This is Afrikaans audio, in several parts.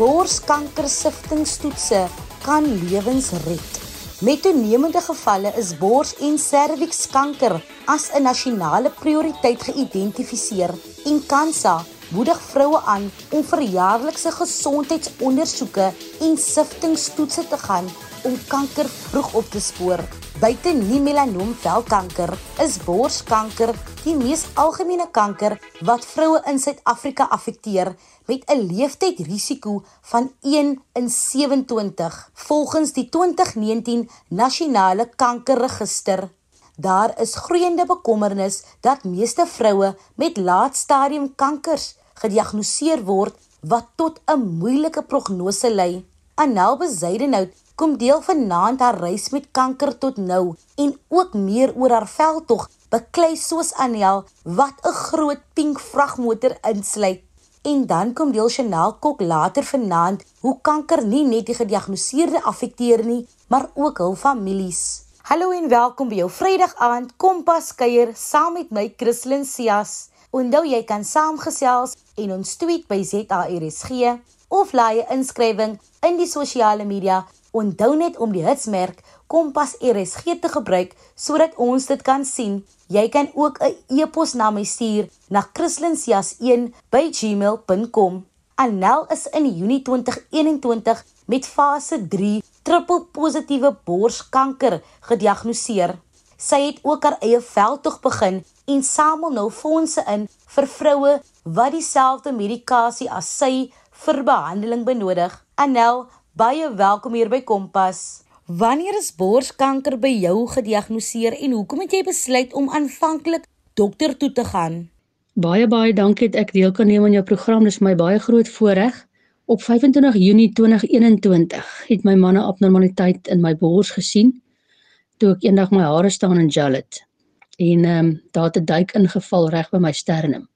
Borskanker siftingstoetse kan lewens red. Met toenemende gevalle is bors- en servikskanker as 'n nasionale prioriteit geïdentifiseer en Kansa moedig vroue aan om vir jaarlikse gesondheidsondersoeke en siftingstoetse te gaan om kanker vroeg op te spoor. Buite nie melanoom velkanker is borskanker die mees algemene kanker wat vroue in Suid-Afrika affekteer met 'n leeftydrisiko van 1 in 27 volgens die 2019 nasionale kankerregister. Daar is groeiende bekommernis dat meeste vroue met laatstadium kankers gediagnoseer word wat tot 'n moeilike prognose lei. Anel Bezuidenhout kom deel vanaand haar reis met kanker tot nou en ook meer oor haar veldtog beklei soos Anel wat 'n groot pink vragmotor insluit. En dan kom deel Chanel Kok later vanaand hoe kanker nie net die gediagnoseerde affekteer nie, maar ook hul families. Hallo en welkom by jou Vrydag aand Kompas kuier saam met my Christlyn Cias. Onthou jy kan saamgesels en ons tweet by ZARSG of laai 'n inskrywing in die sosiale media. Onthou net om die hitsmerk Kompas RSG te gebruik sodat ons dit kan sien. Jy kan ook 'n e-pos na my stuur na christlincias1@gmail.com. Anel is in Junie 2021 met fase 3 triple positiewe borskanker gediagnoseer. Sy het ook haar eie veldtog begin en samel nou fondse in vir vroue wat dieselfde medikasie as sy vir behandeling benodig. Anel, baie welkom hier by Kompas. Wanneer is borskanker by jou gediagnoseer en hoekom het jy besluit om aanvanklik dokter toe te gaan? Baie baie dankie dat ek deel kan neem aan jou program. Dis my baie groot voorreg. Op 25 Junie 2021 het my manne abnormaliteit in my bors gesien toe ek eendag my hare staan in Jallet en ehm um, daar het 'n duik ingeval reg by my sternum.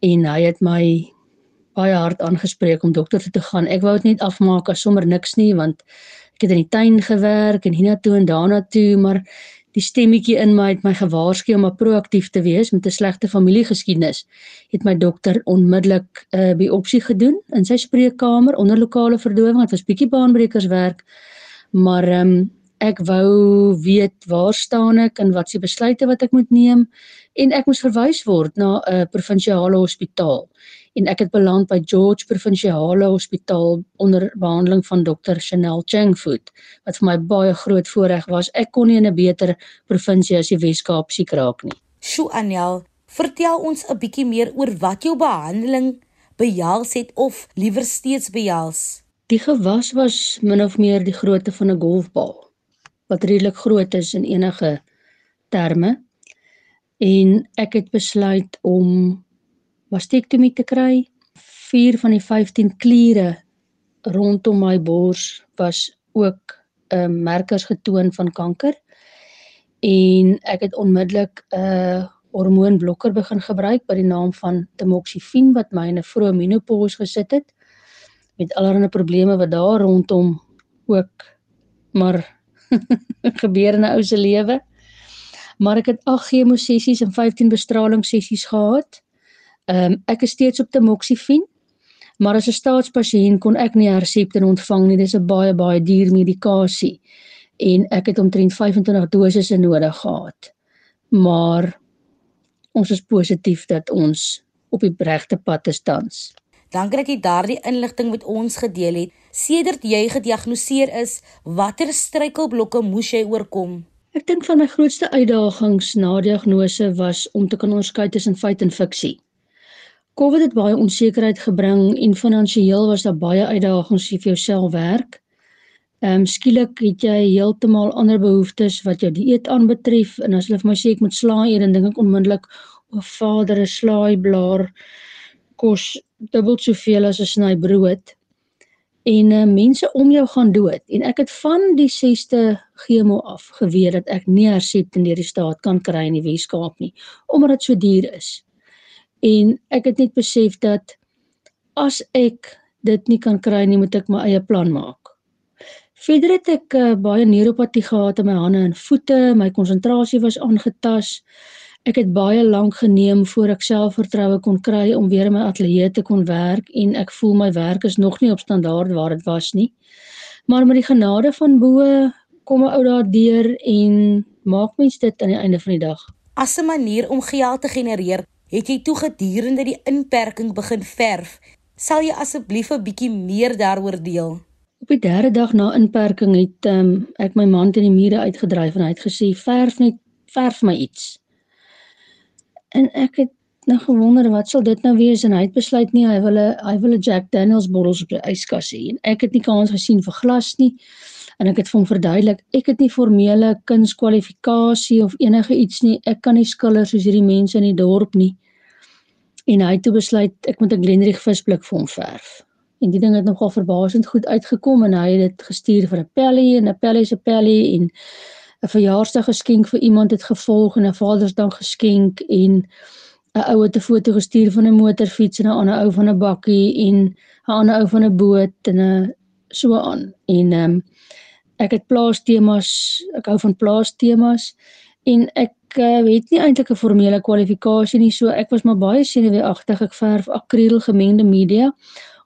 En hy het my baie hard aangespreek om dokter toe te gaan. Ek wou dit net afmaak as sommer niks nie want ek het in die tuin gewerk en hiernatoe en daarnatoe, maar die stemmetjie in my het my gewaarsku om proaktief te wees met 'n slegte familiegeskiedenis. Het my dokter onmiddellik 'n uh, biopsie gedoen in sy spreekkamer onder lokale verdowing. Dit was bietjie baanbrekerswerk. Maar ehm um, ek wou weet waar staan ek en wat se besluite wat ek moet neem en ek moes verwys word na 'n provinsiale hospitaal en ek het beland by George Provinsiale Hospitaal onder behandeling van dokter Chanel Changfoot wat vir my baie groot voorreg was ek kon nie in 'n beter provinsie as die Wes-Kaap siek raak nie. Sjoe Anel, vertel ons 'n bietjie meer oor wat jou behandeling behels het of liewer steeds behels. Die gewas was min of meer die grootte van 'n golfbal wat redelik groot is in enige terme. En ek het besluit om mastektomie te kry. 4 van die 15 kliere rondom my bors was ook 'n uh, merkers getoon van kanker. En ek het onmiddellik 'n uh, hormoonblokker begin gebruik by die naam van tamoxifen wat my in 'n vroeë menopause gesit het met allerlei probleme wat daar rondom ook maar gebeur in 'n ou se lewe. Maar ek het 8 chemosessies en 15 bestralingssessies gehad. Ehm um, ek is steeds op tamoxifen. Maar as 'n staatspasiënt kon ek nie resepte ontvang nie. Dis 'n baie baie duur medikasie en ek het omtrent 25 dosisse nodig gehad. Maar ons is positief dat ons op die regte pad is tans. Dankie dat jy daardie inligting met ons gedeel het. Sedert jy gediagnoseer is, watter struikelblokke moes jy oorkom? Ek dink van my grootste uitdagings na diagnose was om te kan onderskei tussen feit en fiksie. COVID het baie onsekerheid gebring en finansiëel was daar baie uitdagings vir jouself werk. Ehm um, skielik het jy heeltemal ander behoeftes wat jou dieet aanbetref en as hulle vir my sê ek moet slaai eet dan dink ek onmiddellik o, vader, 'n slaaiblaar kos dubbel soveel as 'n sny brood en uh, mense om jou gaan dood. En ek het van die 6ste chemo af geweet dat ek nie hersep in die staat kan kry in die Weskaap nie omdat dit so duur is. En ek het net besef dat as ek dit nie kan kry nie moet ek my eie plan maak. Verder het ek uh, baie neuropatie gehad in my hande en voete my konsentrasie was aangetast Ek het baie lank geneem voor ek selfvertroue kon kry om weer in my ateljee te kon werk en ek voel my werk is nog nie op standaard waar dit was nie. Maar met die genade van bo kom 'n ou daardeur en maak mens dit aan die einde van die dag. As 'n manier om geld te genereer, het jy toe gedurende die inperking begin verf. Sal jy asseblief 'n bietjie meer daaroor deel? Op die derde dag na inperking het um, ek my man teen die mure uitgedryf en hy het gesê verf net verf my iets en ek het nou gewonder wat sal dit nou wees en hy het besluit nie hy wil 'n hy wil 'n Jack Daniel's bottels op die yskas hê en ek het nie kans gesien vir glas nie en ek het vir hom verduidelik ek het nie formele kunskwalifikasie of enige iets nie ek kan nie skilder soos hierdie mense in die dorp nie. En hy het toe besluit ek moet 'n Glenrich visblik vir hom verf. En die ding het nogal verbasend goed uitgekom en hy het dit gestuur vir 'n pelly en 'n pelly se pelly en 'n verjaarsdag geskenk vir iemand het gevolg en 'n Vadersdag geskenk en 'n ou het 'n foto gestuur van 'n motorfiets en 'n ander ou van 'n bakkie en 'n ander ou van 'n boot en 'n so aan. En ehm um, ek het plaas temas, ek hou van plaas temas en ek uh, het nie eintlik 'n formele kwalifikasie nie, so ek was maar baie senuweeagtig. Ek verf akriel gemengde media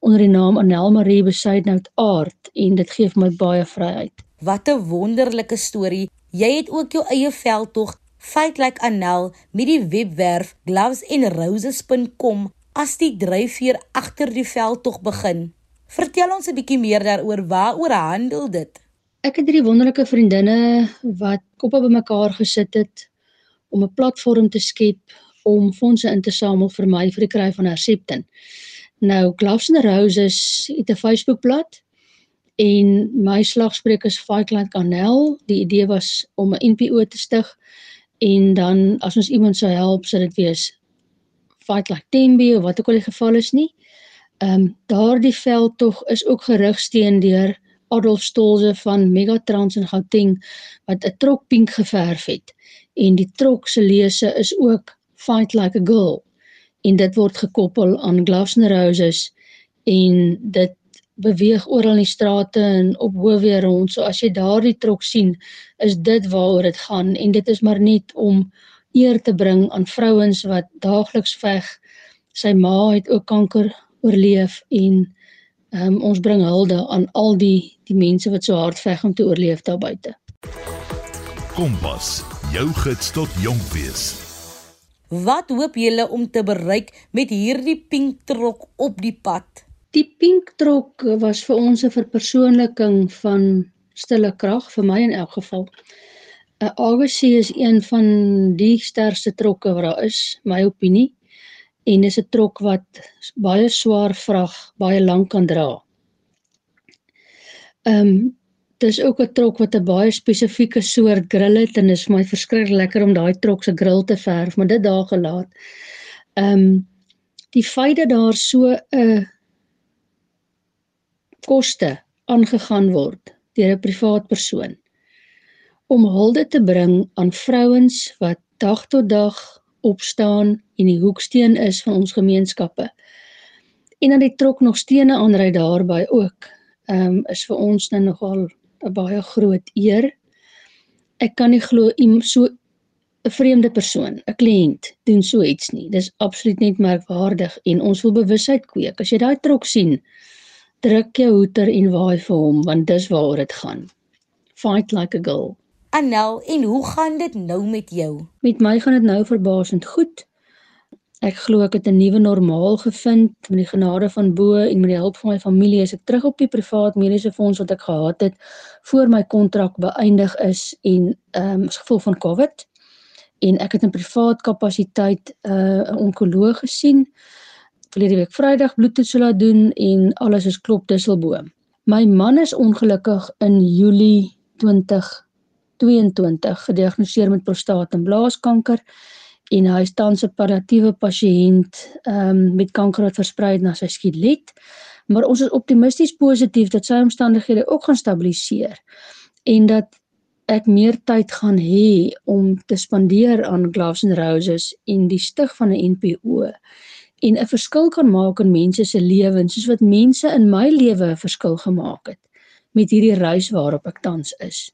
onder die naam Anel Marie Besuidnout Art en dit gee vir my baie vryheid. Wat 'n wonderlike storie Jy het ook jou eie veldtog Fight Like Anel met die webwerf glovesandroses.com as die dryfveer agter die veldtog begin. Vertel ons 'n bietjie meer daaroor. Waaroor handel dit? Ek het drie wonderlike vriendinne wat koppe bymekaar gesit het om 'n platform te skep om fondse in te samel vir my vir die kry van Herseptin. Nou Gloves and Roses het 'n Facebookblad en my slagspreuk is Like Canal. Die idee was om 'n NPO te stig en dan as ons iemand sou help, sou dit wees Fight Like Tembe of wat ook al die geval is nie. Ehm um, daardie veld tog is ook gerig steen deur Adolf Stolze van Megatrans in Gauteng wat 'n trok pink geverf het en die trok se lese is ook Fight Like a Girl en dit word gekoppel aan and Roses en dit beweeg oral in die strate en op hoofweë rond. So as jy daardie trok sien, is dit waaroor dit gaan en dit is maar net om eer te bring aan vrouens wat daagliks veg. Sy ma het ook kanker oorleef en um, ons bring hulde aan al die die mense wat so hard veg om te oorleef daar buite. Kompas, jou gids tot jonk wees. Wat hoop julle om te bereik met hierdie pink trok op die pad? Die pink trok was vir ons 'n verpersoonliking van stille krag vir my in elk geval. 'n Agassi is een van die sterkste trokke wat daar is, my opinie. En dis 'n trok wat baie swaar vrag baie lank kan dra. Ehm um, dis ook 'n trok wat 'n baie spesifieke soort grill het en dit is my verskriklik lekker om daai trok se grill te verf, maar dit daar gelaat. Ehm um, die feit dat daar so 'n koste aangegaan word deur 'n privaat persoon om hulde te bring aan vrouens wat dag tot dag opstaan en die hoeksteen is van ons gemeenskappe. En dan die trok nog stene aanry daarby ook. Ehm um, is vir ons nou nogal 'n baie groot eer. Ek kan nie glo iemand so 'n vreemde persoon, 'n kliënt doen so iets nie. Dis absoluut net merkwaardig en ons wil bewusheid kweek. As jy daai trok sien, druk jou hoeter en waai vir hom want dis waaroor dit gaan. Fight like a girl. Anel, en hoe gaan dit nou met jou? Met my gaan dit nou verbasend goed. Ek glo ek het 'n nuwe normaal gevind met die genade van bo en met die hulp van my familie is ek terug op die privaat mediese fonds wat ek gehad het voor my kontrak beëindig is en ehm um, as gevolg van COVID en ek het 'n privaat kapasiteit uh, 'n uh, onkoloog gesien verlede week Vrydag bloedtoets laat doen en alles is klop dusselboom. My man is ongelukkig in Julie 2022 gediagnoseer met prostaat en blaaskanker en hy is tans 'n palliatiewe pasiënt um, met kanker wat versprei het na sy skelet. Maar ons is optimisties positief dat sy omstandighede ook gaan stabiliseer en dat ek meer tyd gaan hê om te spandeer aan Gloves and Roses en die stig van 'n NPO en 'n verskil kan maak in mense se lewens soos wat mense in my lewe 'n verskil gemaak het met hierdie reis waarop ek tans is.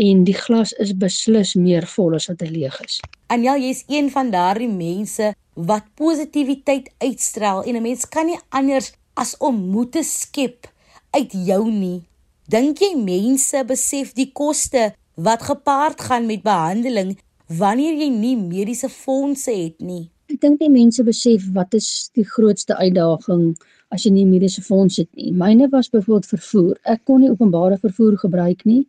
en die glas is beslis meer vol as wat hy leeg is. Anel, jy's een van daardie mense wat positiwiteit uitstraal en 'n mens kan nie anders as om moed te skep uit jou nie. Dink jy mense besef die koste wat gepaard gaan met behandeling wanneer jy nie mediese fondse het nie? Ek dink die mense besef wat is die grootste uitdaging as jy nie mediese fonds het nie. Myne was byvoorbeeld vervoer. Ek kon nie openbare vervoer gebruik nie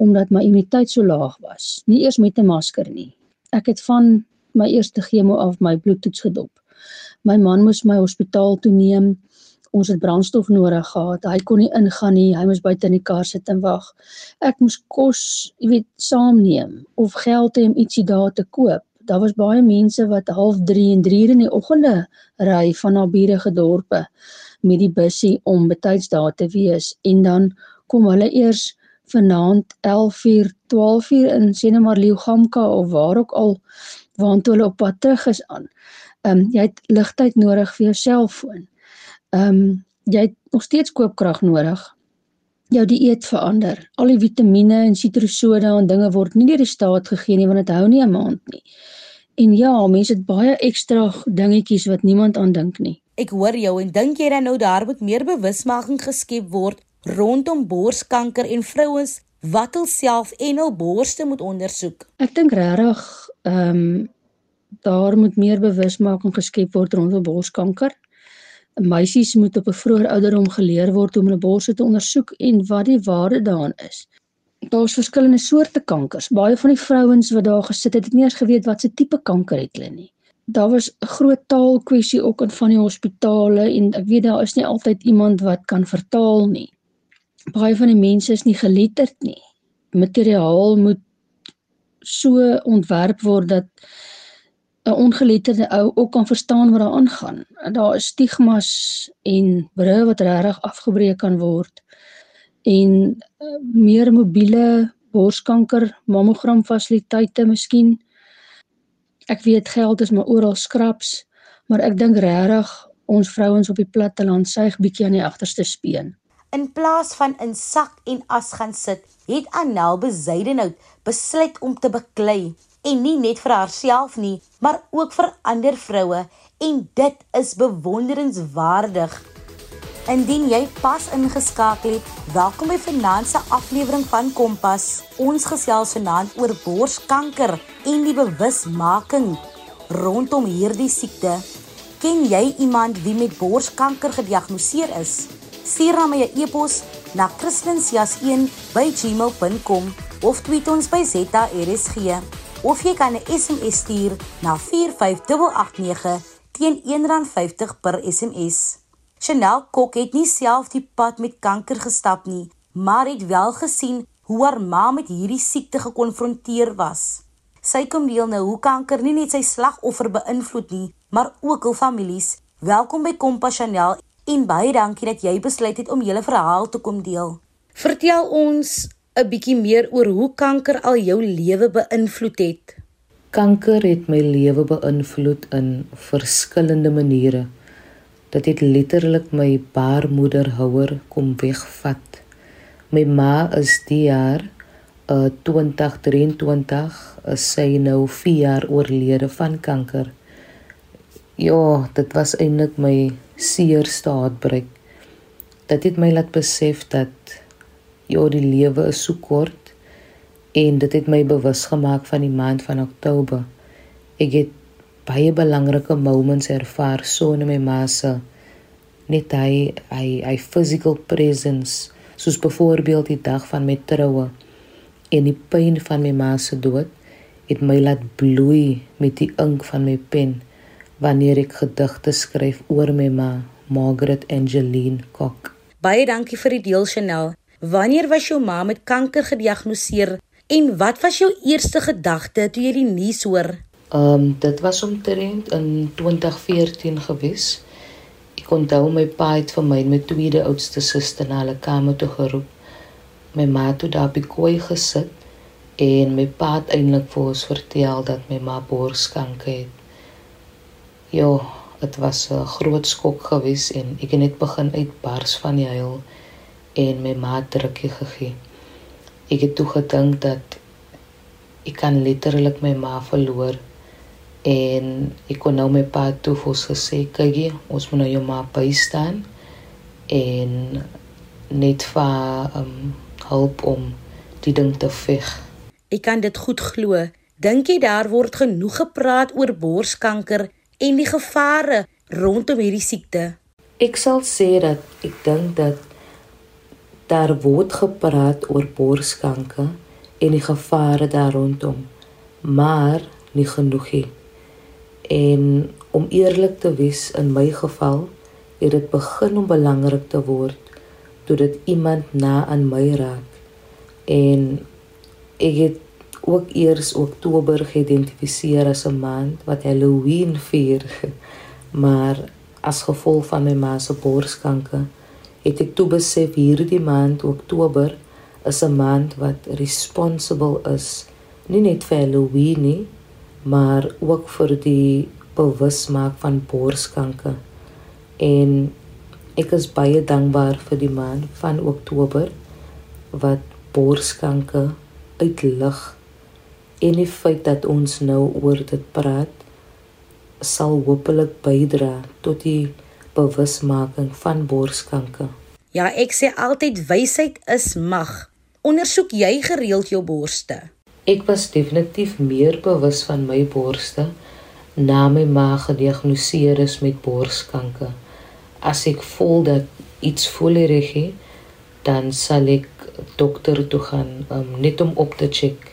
omdat my immuniteit so laag was. Nie eers met 'n masker nie. Ek het van my eerste chemo af my bloedtoets gedop. My man moes my hospitaal toe neem. Ons het brandstof nodig gehad. Hy kon nie ingaan nie. Hy moes buite in die kar sit en wag. Ek moes kos, jy weet, saamneem of geld hê om ietsie daar te koop. Daar was baie mense wat half 3 en 3 in die oggende ry van naburige dorpe met die bussie om betyds daar te wees en dan kom hulle eers vanaand 11:00 12:00 in sê net maar Liugamka of waar ook al waantoe hulle op pad terug is aan. Ehm um, jy het ligtyd nodig vir jou selfoon. Ehm um, jy het nog steeds koopkrag nodig. Jou dieet verander. Al die vitamiene en sitrusode en dinge word nie deur die staat gegee nie want dit hou nie 'n maand nie. En ja, mense het baie ekstra dingetjies wat niemand aan dink nie. Ek hoor jou en dink jy dan nou daar moet meer bewusmaking geskep word rondom borskanker en vrouens wat hulself en hul borste moet ondersoek? Ek dink regtig ehm um, daar moet meer bewusmaking geskep word rondom borskanker. Meisies moet op 'n vroeë ouderdom geleer word om hulle borste te ondersoek en wat die waarde daarin is. Daar's verskillende soorte kankers. Baie van die vrouens wat daar gesit het, het nie eens geweet wat se tipe kanker het hulle nie. Daar was 'n groot taalkwessie ook in van die hospitale en ek weet daar is nie altyd iemand wat kan vertaal nie baie van die mense is nie geletterd nie. Materiaal moet so ontwerp word dat 'n ongeletterde ou ook kan verstaan wat daar aangaan. Daar is stigmas en brûe wat regtig afgebreek kan word en uh, meer mobiele borskanker mammogram fasiliteite miskien. Ek weet geld is maar oral skraps, maar ek dink regtig ons vrouens op die platteland suig bietjie aan die agterste speen. In plaas van in sak en as gaan sit, het Anel Bezuidenhout besluit om te beklei en nie net vir haarself nie, maar ook vir ander vroue en dit is bewonderenswaardig. Indien jy pas ingeskakel het, welkom by Finanse aflewering van Kompas. Ons gesels vanaand oor borskanker en die bewusmaking rondom hierdie siekte. Ken jy iemand wie met borskanker gediagnoseer is? Stuur na my 'n e-pos na christlincias1@gmail.com of tweet ons by ZRSG of jy kan 'n SMS stuur na 45889 teen R1.50 per SMS. Chanel Kok het nie self die pad met kanker gestap nie, maar het wel gesien hoe haar ma met hierdie siekte gekonfronteer was. Sy kom deel nou hoe kanker nie net sy slagoffer beïnvloed nie, maar ook hul families. Welkom by Kompas Chanel en baie dankie dat jy besluit het om julle verhaal te kom deel. Vertel ons 'n bietjie meer oor hoe kanker al jou lewe beïnvloed het. Kanker het my lewe beïnvloed in verskillende maniere. Dit het letterlik my baarmoederhouer kom wegvat. My ma is die jaar uh 2023 is sy nou 4 jaar oorlede van kanker. Ja, dit was eintlik my seer staat breek. Dit het my laat besef dat ja, die lewe is so kort en dit het my bewus gemaak van die maand van Oktober. Ek het baie belangrike moments ervaar so in my ma se net hy hy hy physical presence soos byvoorbeeld die dag van my troue en die pyn van my ma se dood het my laat bloei met die ink van my pen wanneer ek gedigte skryf oor my ma, Margaret Angeline Kok. Baie dankie vir die deel Chanel. Wanneer was jou ma met kanker gediagnoseer en wat was jou eerste gedagte toe jy die nuus hoor? Ehm um, dit was omtrent in 2014 gewees. Ek onthou my pa het vir my my tweede oudste suster na hulle kamer toe geroep. My ma het daar by kooi gesit en my pa het eintlik vir ons vertel dat my ma borskanker het. Ja, dit was 'n groot skok gewees en ek het net begin uitbars van die huil en my ma drukkie gegee. ek het toe gedink dat ek kan letterlik my ma verloor en ek kon nou my pa toe vir ons gesê kyk ons moet nou jou ma by staan en net vir um, hulp om die ding te veg. Ek kan dit goed glo. Dink jy daar word genoeg gepraat oor borskanker en die gevare rondom hierdie siekte? Ek sal sê dat ek dink dat daar word gepraat oor borskanker en die gevare daar rondom, maar nie genoeg nie. En om eerlik te wees in my geval, het dit begin om belangrik te word toe dit iemand na aan my raak. En ek het ook eers Oktober geïdentifiseer as 'n maand wat Halloween vier. Maar as gevolg van my ma se borskanker het ek toe besef hierdie maand Oktober is 'n maand wat responsible is nie net vir Halloween nie, maar ook vir die bewusmaak van borskanker. En ek is baie dankbaar vir die maand van Oktober wat borskanker uitlig en die feit dat ons nou oor dit praat sal hopelik bydra tot die bewusmaking van borskanker. Ja, ek sê altyd wysheid is mag. Ondersoek jy gereeld jou borste? Ek was definitief meer bewus van my borste na my ma gediagnoseer is met borskanker. As ek voel dat iets voel reg is, dan sal ek dokter toe gaan um, net om op te check.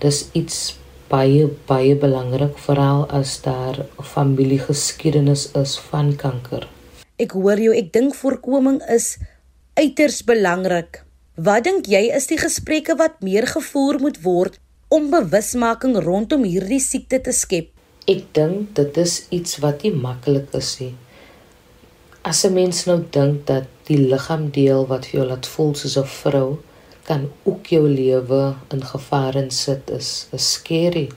Dis iets baie baie belangrik veral as daar familiegeskiedenis is van kanker. Ek hoor jou, ek dink voorkoming is uiters belangrik. Wat dink jy is die gesprekke wat meer gevoer moet word om bewusmaking rondom hierdie siekte te skep? Ek dink dit is iets wat nie maklik is nie. As 'n mens nou dink dat die liggaamdeel wat vir jou laat voel soos 'n vrou kan ook jou lewe in gevaar insit is, is scary.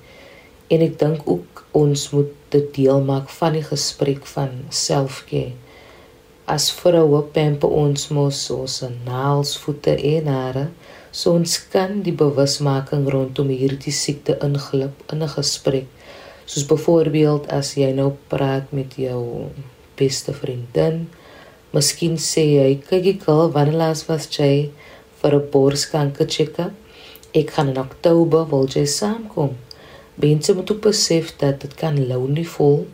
En ek dink ook ons moet dit deel maak van die gesprek van selfcare. As vroue pamper ons mos ons naels, voete en hare, so ons kan die bewusmaking rondom hierdie siekte inglip in 'n gesprek. Soos byvoorbeeld as jy nou praat met jou beste vriendin, miskien sê jy, "Kyk ek al wanneer laas was jy vir 'n borskanker check-up. Ek gaan in Oktober wil jy saamkom. Mense moet ook besef dat dit kan lonely voel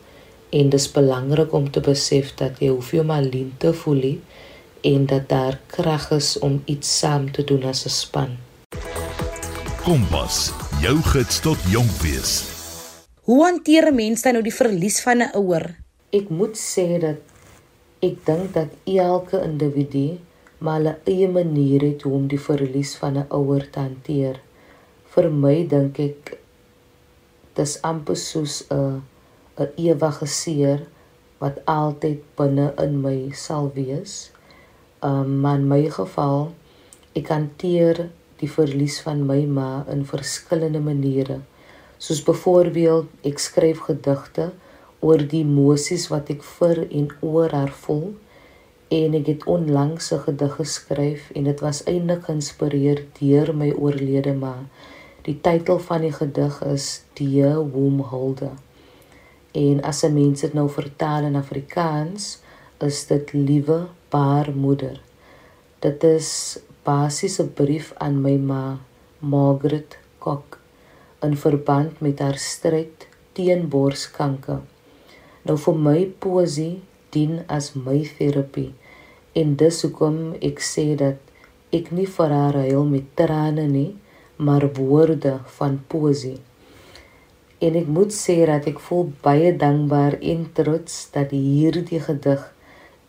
en dit is belangrik om te besef dat jy hoef jou maar alleen te voel nie en dat daar krag is om iets saam te doen as 'n span. Kompas, jou gids tot jonk wees. Hoe hanteer 'n mens dan nou die verlies van 'n ouer? Ek moet sê dat ek dink dat elke individu maar hulle eie manier het hoe om die verlies van 'n ouer te hanteer. Vir my dink ek dis amper soos 'n 'n ewige seer wat altyd binne in my sal wees. Um maar in my geval ek hanteer die verlies van my ma in verskillende maniere. Soos byvoorbeeld ek skryf gedigte oor die emosies wat ek vir en oor haar voel en ek het onlangs 'n gedig geskryf en dit was eintlik geïnspireer deur my oorlede ma. Die titel van die gedig is Die Woomholde. En as 'n mens dit nou vertaal in Afrikaans, is dit liewe baarmoeder. Dit is basies 'n brief aan my ma, Margaret Kok, in verband met haar stryd teen borskanker. Nou vir my poesie dien as my terapie. En dis hoekom ek sê dat ek nie vir haar huil met trane nie, maar woorde van poesie. En ek moet sê dat ek voel baie dankbaar en trots dat hierdie gedig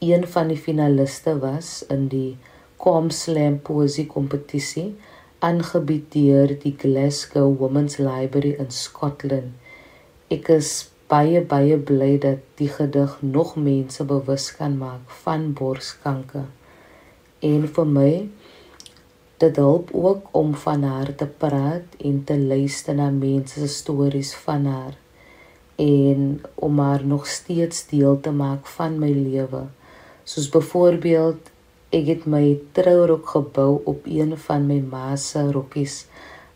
een van die finaliste was in die Com Slam poesie kompetisie aangebied deur die Glasgow Women's Library in Scotland. Ek is baie baie bly dat die gedig nog mense bewus kan maak van borskanker. En vir my dit help ook om van haar te praat en te luister na mense se stories van haar en om haar nog steeds deel te maak van my lewe. Soos byvoorbeeld ek het my trourok gebou op een van my ma se rokkies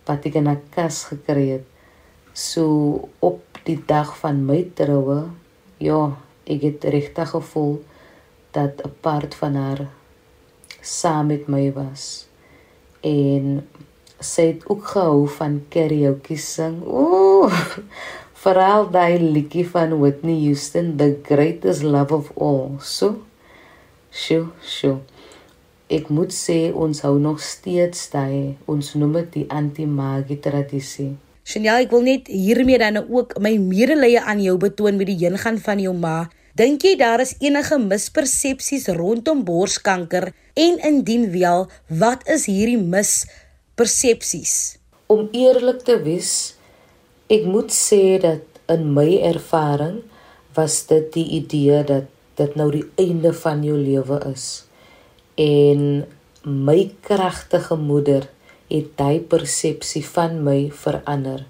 wat ek in 'n kas gekry het. So op die dag van my troue, ja, ek het regtig gevoel dat 'n part van haar saam met my was. En sy het ook gehou van karaoke sing. Ooh! Veral daai liedjie van Whitney Houston, The Greatest Love of All. So, sjo, sjo. Ek moet sê ons hou nog steeds daai ons noem dit die anti-magie tradisie. Chanel, ek wil net hiermee dan ook my medelee aan jou betoon met die heengaan van jou ma. Dink jy daar is enige mispersepsies rondom borskanker en indien wel, wat is hierdie mis persepsies. Om eerlik te wees, ek moet sê dat in my ervaring was dit die idee dat dit nou die einde van jou lewe is. En my kragtige moeder het daai persepsie van my verander.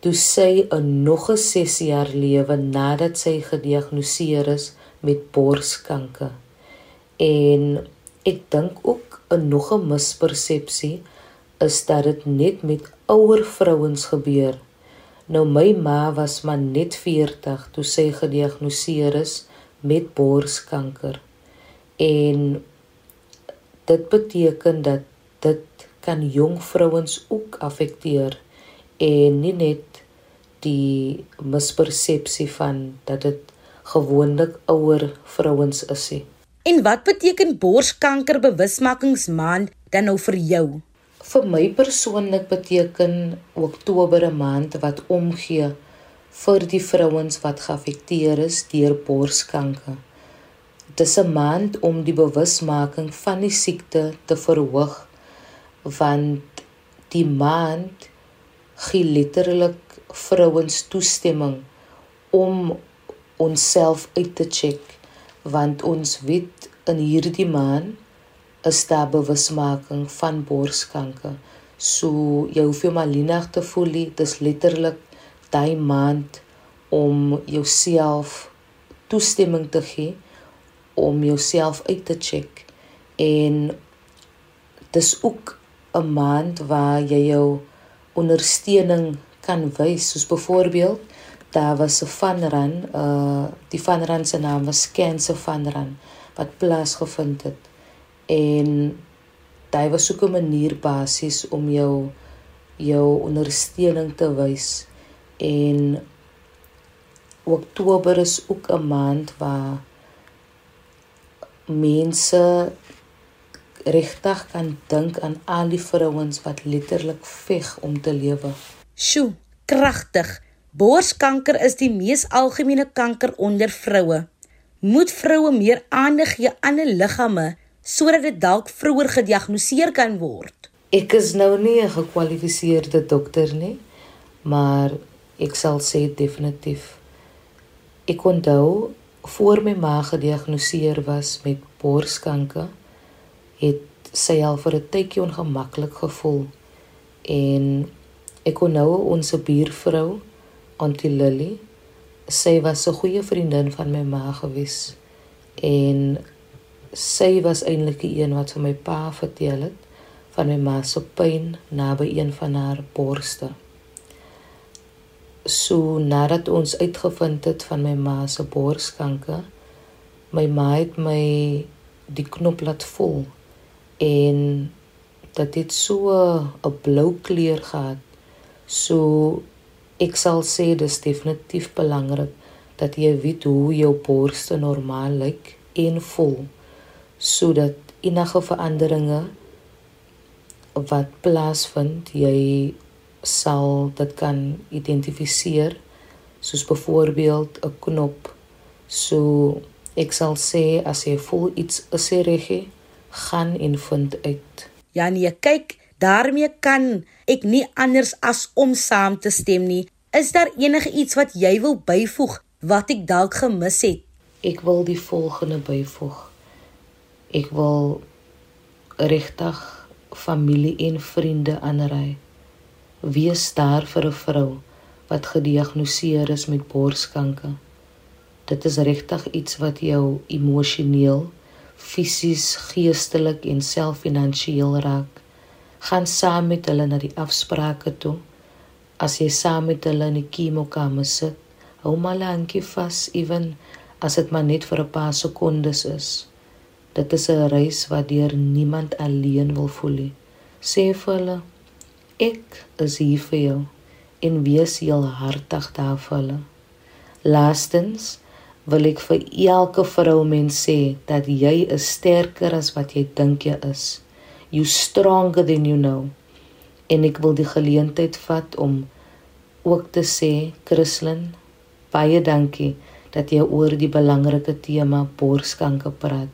Toe sy 'n nog 'n 6 jaar lewe nadat sy gediagnoseer is met borskanker. En ek dink ook 'n nog 'n mispersepsie is dat dit net met ouer vrouens gebeur. Nou my ma was maar net 40 toe sy gediagnoseer is met borskanker. En dit beteken dat dit kan jong vrouens ook affekteer en nie net die mispersepsie van dat dit gewoonlik ouer vrouens is nie. En wat beteken borskanker bewusmakingsmaand dan nou vir jou? vir my persoonlik beteken Oktober 'n maand wat omgee vir die vrouens wat geaffekteer is deur borskanker. Dis 'n maand om die bewusmaking van die siekte te verhoog want die maand gee letterlik vrouens toestemming om onsself uit te check want ons weet in hierdie maand is daar bewusmaking van borskanker. So jy hoef jou maar linig te voel, dit is letterlik daai maand om jouself toestemming te gee om jouself uit te check en dis ook 'n maand waar jy jou ondersteuning kan wys. Soos byvoorbeeld daar was 'n vanran uh die vanran se naam was Cancer vanran wat plaasgevind het. En dit was ook 'n manier basies om jou jou ondersteuning te wys. En Oktober is ook 'n maand waar mense regtig kan dink aan al die vrouens wat letterlik veg om te lewe. Sjoe, kragtig. Borskanker is die mees algemene kanker onder vroue. Moet vroue meer aandag gee aan hulle liggame sodat dit dalk vroeër gediagnoseer kan word. Ek is nou nie 'n gekwalifiseerde dokter nie, maar ek sal sê definitief. Ek onthou voor my ma gediagnoseer was met borskanker, het sy al vir 'n tydjie ongemaklik gevoel. En ek onthou ons buurvrou Auntie Lily, sy was 'n goeie vriendin van my ma gewees. En sy was eintlik die een wat vir my pa vertel het van my ma se pyn naby een van haar borste. So nadat ons uitgevind het van my ma se borskanker, my ma het my die knop laat voel en dat dit so 'n blou kleur gehad. So ek sal sê dis definitief belangrik dat jy weet hoe jou borste normaal lyk en voel sodat enige veranderinge wat plaasvind jy sal dit kan identifiseer soos byvoorbeeld 'n knop so ek sal sê as jy voel iets is reg gaan en vind uit ja nee kyk daarmee kan ek nie anders as om saam te stem nie is daar enige iets wat jy wil byvoeg wat ek dalk gemis het ek wil die volgende byvoeg Ek wil regtig familie en vriende aanraai. Wees daar vir 'n vrou wat gediagnoseer is met borskanker. Dit is regtig iets wat jou emosioneel, fisies, geestelik en selffinansiëel raak, gaan saam met hulle na die afsprake toe. As jy saam met hulle in die chemokamer sit, hou maar lankie vas, ewen as dit maar net vir 'n paar sekondes is. Dit is 'n reis wat deur niemand alleen wil voel nie. Sê vir hulle, ek is hier vir jou en wees heel hartig daar vir hulle. Laastens wil ek vir elke vrou mens sê dat jy is sterker as wat jy dink jy is. You stronger than you know. En ek wil die geleentheid vat om ook te sê, Christlyn, baie dankie dat jy oor die belangrike tema borskanker praat.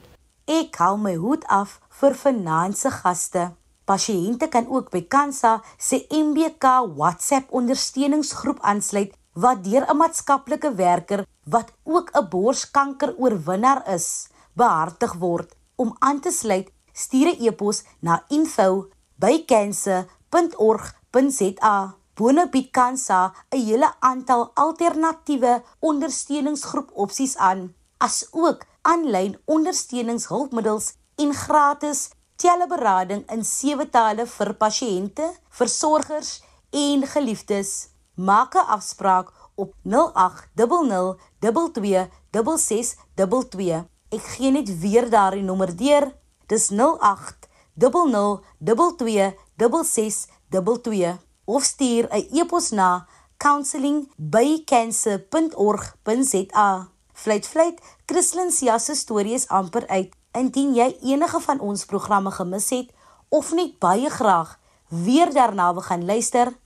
Ek hou my hoed af vir finansiële gaste. Pasiënte kan ook by Kansa se MBK WhatsApp ondersteuningsgroep aansluit wat deur 'n maatskaplike werker wat ook 'n borskanker oorwinnaar is, behartig word om aan te sluit. Stuur 'n e-pos na info@cancer.org.za. Bonobiet Kansa 'n hele aantal alternatiewe ondersteuningsgroep opsies aan, asook aanlyn ondersteuningshulpmiddels en gratis teleberading in sewe tale vir pasiënte, versorgers en geliefdes maak 'n afspraak op 0800226622. Ek gee net weer daardie nommer deur. Dis 0800226622 of stuur 'n e-pos na counselling@cancer.org.za. Fluit fluit, Christlyn Sia se storie is amper uit. Indien jy enige van ons programme gemis het of net baie graag weer daarna wil gaan luister,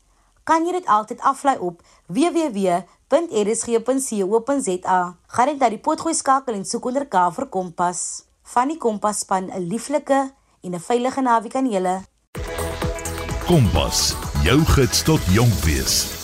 kan jy dit altyd aflaai op www.rsg.co.za. Gaan net na die potgooi skakel en soek onder K vir Kompas. Van die Kompas span 'n lieflike en 'n veilige naweek aan julle. Kompas, jou gids tot jonk wees.